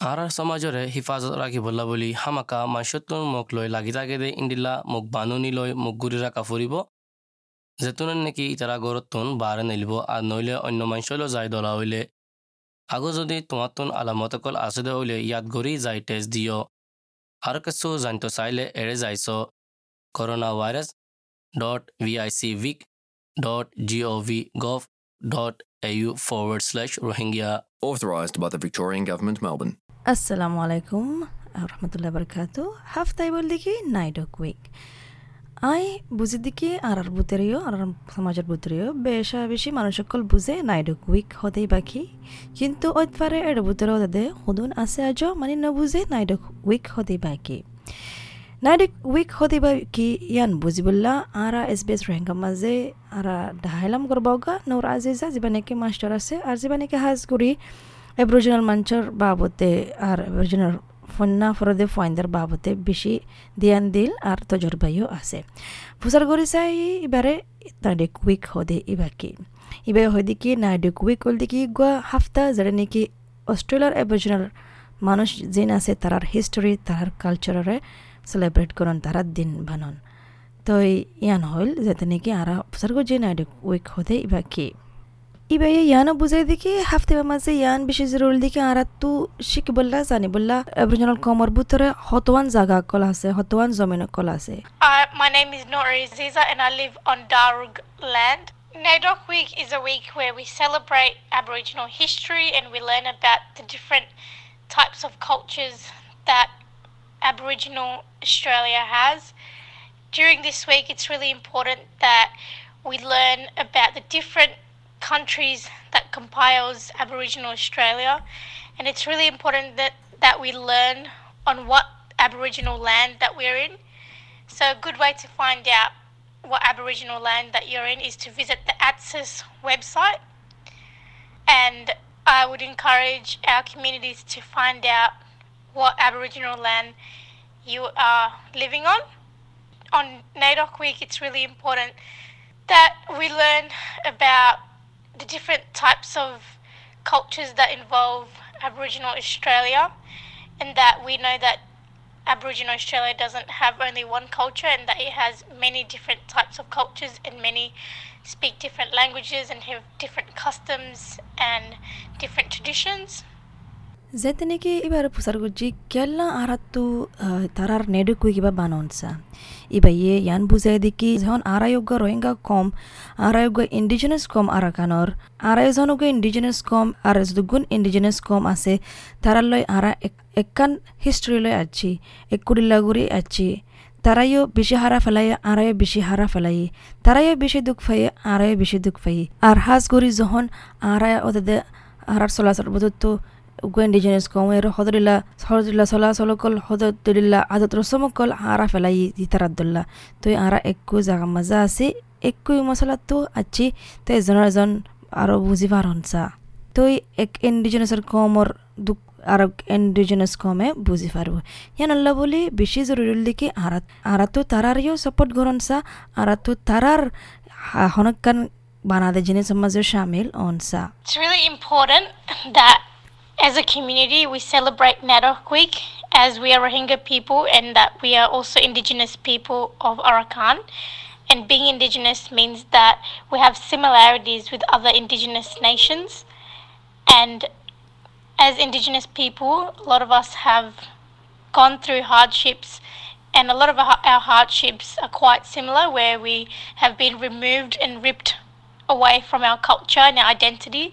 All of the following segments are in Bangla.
আৰ সমাজৰে হিফাজত ৰাখিবলা বুলি হামাকা মাইশ্বতুন মোক লৈ লাগি থাকে দে ইন্দিলা মোক বানুনি লৈ মোক গুৰি ৰাখা ফুৰিব যেতুনে নেকি ইতাৰা গৰতুন বাৰে নেলিব আৰু নইলে অন্য মাইশ্বলৈ যাই দলা হইলে আগো যদি তোমাতুন আলামত অকল আছে দে হইলে ইয়াত গৰি যাই টেষ্ট দিয় আৰু কিছু জানিত চাইলে এৰে যাইছ corona virus dot V I C vic dot G O V gov dot au forward slash Rohingya. Authorised by the Victorian Government, Melbourne. আসসালামু আলাইকুম রহমতুল্লাহ বরকাত। হাফতাই বল দেখি নাইডক উইক। আই বুঝি দেখি আর আর বুতরেও আর সমাজের বুতরেও, বেশা বেশি মানুষ সকল বুঝে নাইডক উইক হতেই বাকি। কিন্তু ওইপারে এর বুতরেও তাদের হুদুন আছে আজ মানে নবুঝে নাইডক উইক হতেই বাকি। নাইডক উইক হতে বাকি, ইয়ান বুঝিবল্লা আরা এস বি এস রোহিঙ্গা মাঝে আরা ডাহাইলাম করবাওগা, নৌর আজিজা যিবানেকে মাস্টার আছে, আর যিবানেকে হাজ করি। এব্রিজিনাল মঞ্চর বাবতে আর এব্রিজিনাল ফন্যা ফরদে ফয়েন্দার বাবতে বেশি ধ্যান দিল আর তজরবাইও আছে ফুসার গরি চাই এবারে তাদের কুইক হদে ইবাকি ইবে হয়দি কি নাইডে কুইক হল দেখি গুয়া হাফতা যারা নাকি অস্ট্রেলিয়ার এব্রিজিনাল মানুষ যেন আছে তারার হিস্টোরি তারার কালচারে সেলিব্রেট করন তারার দিন বানন তো ইয়ান হইল যাতে নাকি আর ফুসার গো যে নাইডে কুইক হদে ইবাকি إبايا يانا بوزاي ديكي هفته بمزه يان بشي زرول ديكي عرطو شك بلا زاني بلا أبرجنال كومر بوتر خطوان زاغا كولاسي خطوان زمين كولاسي uh, My name is Nori Ziza and I live on Darug land. NAIDOC Week is a week where we celebrate Aboriginal history and we learn about the different types of cultures that Aboriginal Australia has. During this week, it's really important that we learn about the different countries that compiles Aboriginal Australia, and it's really important that that we learn on what Aboriginal land that we're in. So a good way to find out what Aboriginal land that you're in is to visit the ATSIS website, and I would encourage our communities to find out what Aboriginal land you are living on. On NAIDOC Week, it's really important that we learn about the different types of cultures that involve Aboriginal Australia, and that we know that Aboriginal Australia doesn't have only one culture and that it has many different types of cultures and many speak different languages and have different customs and different traditions. যেতে নাকি এবার পুসার গুজি কেলা আরাতু তারার নেডু কুই কিবা বাননসা ইবা ইয়ে ইয়ান বুঝাই দেখি যখন আড়াইয়োগ্য রোহিঙ্গা কম আড়াইয়োগ্য ইন্ডিজিনাস কম আরাকানর আড়াইজনকে ইন্ডিজিনাস কম আর দুগুণ ইন্ডিজিনাস কম আছে তারালৈ আরা একান হিস্ট্রিলৈ আছি একুডিল্লা গুড়ি আছি তারাইও বেশি হারা ফেলাই আড়াইও বেশি হারা ফেলাই তারাইও বেশি দুঃখ ফাই আড়াইও বেশি দুঃখ ফাই আর হাজ গড়ি যখন আড়াই ওদের হারার চলাচল বোধ ugu indigenous komero hodrilla hodrilla sola solokol hodrilla adat rosomokol ara felai ditaradulla তো আরা একু জাগা মাজা আছে একু মশলাতো আছি তো এজনের এজন আরও বুঝি পার হনসা তো এক ইন্ডিজিনাসের কমর দুঃখ আর ইন্ডিজিনাস কমে বুঝি পারব ইয়ান আল্লাহ বলি বেশি জরুরি দিকে আরা আরা তো তারারিও সাপোর্ট করনসা আরা তো তারার হনকান বানাদে জিনিস সমাজে শামিল অনসা It's really important that as a community we celebrate Nadok Week as we are Rohingya people and that we are also Indigenous people of Arakan. And being Indigenous means that we have similarities with other Indigenous nations. And as Indigenous people, a lot of us have gone through hardships, and a lot of our our hardships are quite similar, where we have been removed and ripped away from our culture and our identity.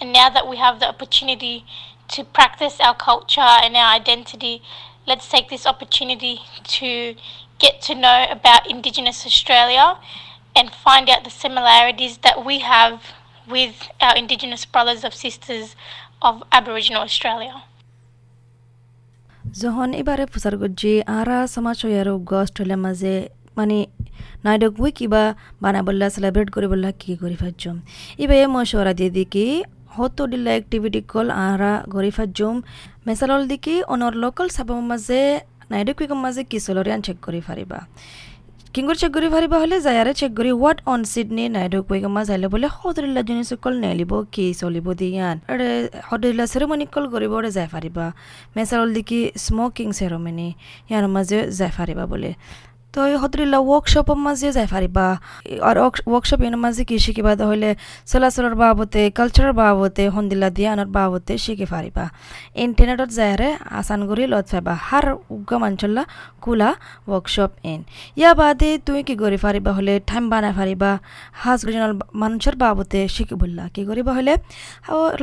And now that we have the opportunity to practice our culture and our identity, let's take this opportunity to get to know about Indigenous Australia and find out the similarities that we have with our Indigenous brothers and sisters of Aboriginal Australia. যখন এবারে প্রচার করছি আরা সমাজ আর অস্ট্রেলিয়ার মাঝে মানে নাইডক উই কিবা বানাবল্লা সেলিব্রেট করিবল্লা কি করি ফাজম ইবে মশওয়ারা দিয়ে দিকি হতো হতো দিলা এক্টিভিটি কল আহরা গরিফা জুম মেসালল দিকে অনর লোকাল সাবম মাঝে নাইডু কুইকম মাজে কি সলরে আন চেক কৰি ফাৰিবা কিংগুৰ চেক কৰি ফাৰিবা হলে জায়াৰে চেক কৰি হোৱাট অন সিডনি নাইডু কুইকম মাঝে আইলে বলে হতদিল্লা জিনিস কল নেলিব কি চলিব দিয়ান। আরে হতদিল্লা সেরমনি কল করিব রে যায় ফারিবা। মেসালল দিকে স্মোকিং সেরমনি ইয়ার মাঝে যায় ফারিবা বলে। তো সদৰিলা ৱৰ্কশ্বপৰ মাজে যাই পাৰিবা। আৰু ৱৰ্কশ্বপ ইয়াৰ মাজে কি শিকিবা হ'লে চলাচলৰ বাবতে কালচাৰৰ বাবতে সন্দিলা দিয়ানৰ বাবতে শিকি পাৰিবা। ইণ্টাৰনেটত যায়ৰে আসান কৰি লত পাবা। হাৰ উগা মাঞ্চল্লা খোলা ৱৰ্কশ্বপ এন। ইয়াৰ বাদে তুমি কি কৰি পাৰিবা হ'লে টাইম বানাই পাৰিবা। সাজ ৰিজনাল মানুহৰ বাবতে শিকি বললা। কি কৰিব হ'লে?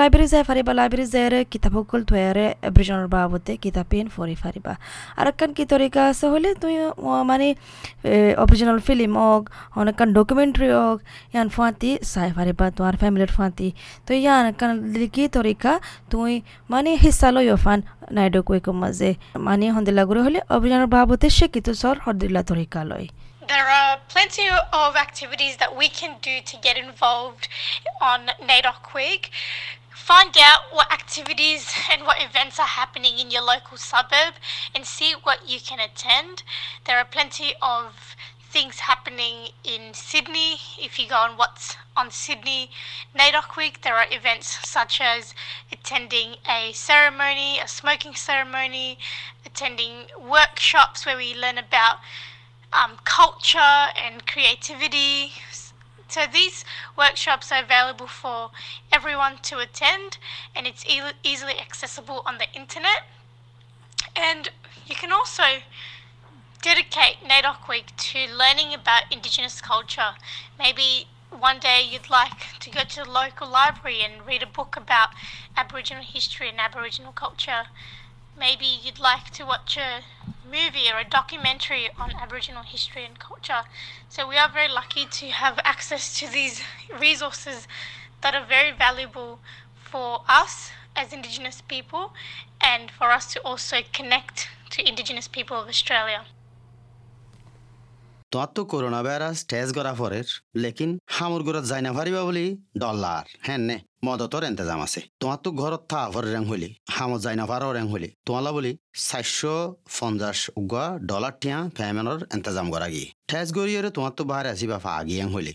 লাইব্ৰেৰী যাই পাৰিবা। লাইব্ৰেৰী যায়ৰে কিতাপসকল থৈয়াৰে এব্ৰিজনৰ বাবতে কিতাপ এন পঢ়ি পাৰিবা। আৰু কান কি তৰিকা আছে হ'লে তুমি আহ, মানে অৰিজিনেল ফিল্ম হওক অনেকান ডকুমেণ্টাৰী হওক ইয়ান ফাঁতি চাই পাৰিবা তোমাৰ ফেমিলিৰ ফাঁতি তো ইয়ান কান কি তৰিকা তুমি মানে হিস্সা লৈ ফান নাইডু কৈকো মাজে মানে সন্দিলা গুৰি হ'লে অভিযানৰ বাবতে শিকিতো চৰ সদিলা তৰিকা লয় There are plenty of activities that we can do to get involved on NAIDOC Week. Find out what activities and what events are happening in your local suburb and see what you can attend. There are plenty of things happening in Sydney. If you go on what's on Sydney NAIDOC Week, there are events such as attending a ceremony, a smoking ceremony, attending workshops where we learn about um, culture and creativity. So these workshops are available for everyone to attend, and it's e- easily accessible on the internet. And you can also dedicate NAIDOC Week to learning about Indigenous culture. Maybe one day you'd like to go to the local library and read a book about Aboriginal history and Aboriginal culture. Maybe you'd like to watch a movie or a documentary on Aboriginal history and culture. So we are very lucky to have access to these resources that are very valuable for us as Indigenous people and for us to also connect to Indigenous people of Australia. তোমার তো করোনা ভাইরাস টেস্ট করা পরের, লেকিন হামুর ঘরত যাই না পারিবা বলি ডলার হ্যাঁ নে, মদতর এন্তেজাম আছে। তোমার তো ঘরত থা ভর রেং হইলি, হামত যাই না পারো রেং হইলি। তোমালা বলি চারশো পঞ্চাশ উগা ডলার টিয়া পেমেন্টর এন্তেজাম করা গিয়ে ঠেস গড়িয়ে তোমার তো বাহারে আসিবা ফা আগিয়ে হইলি।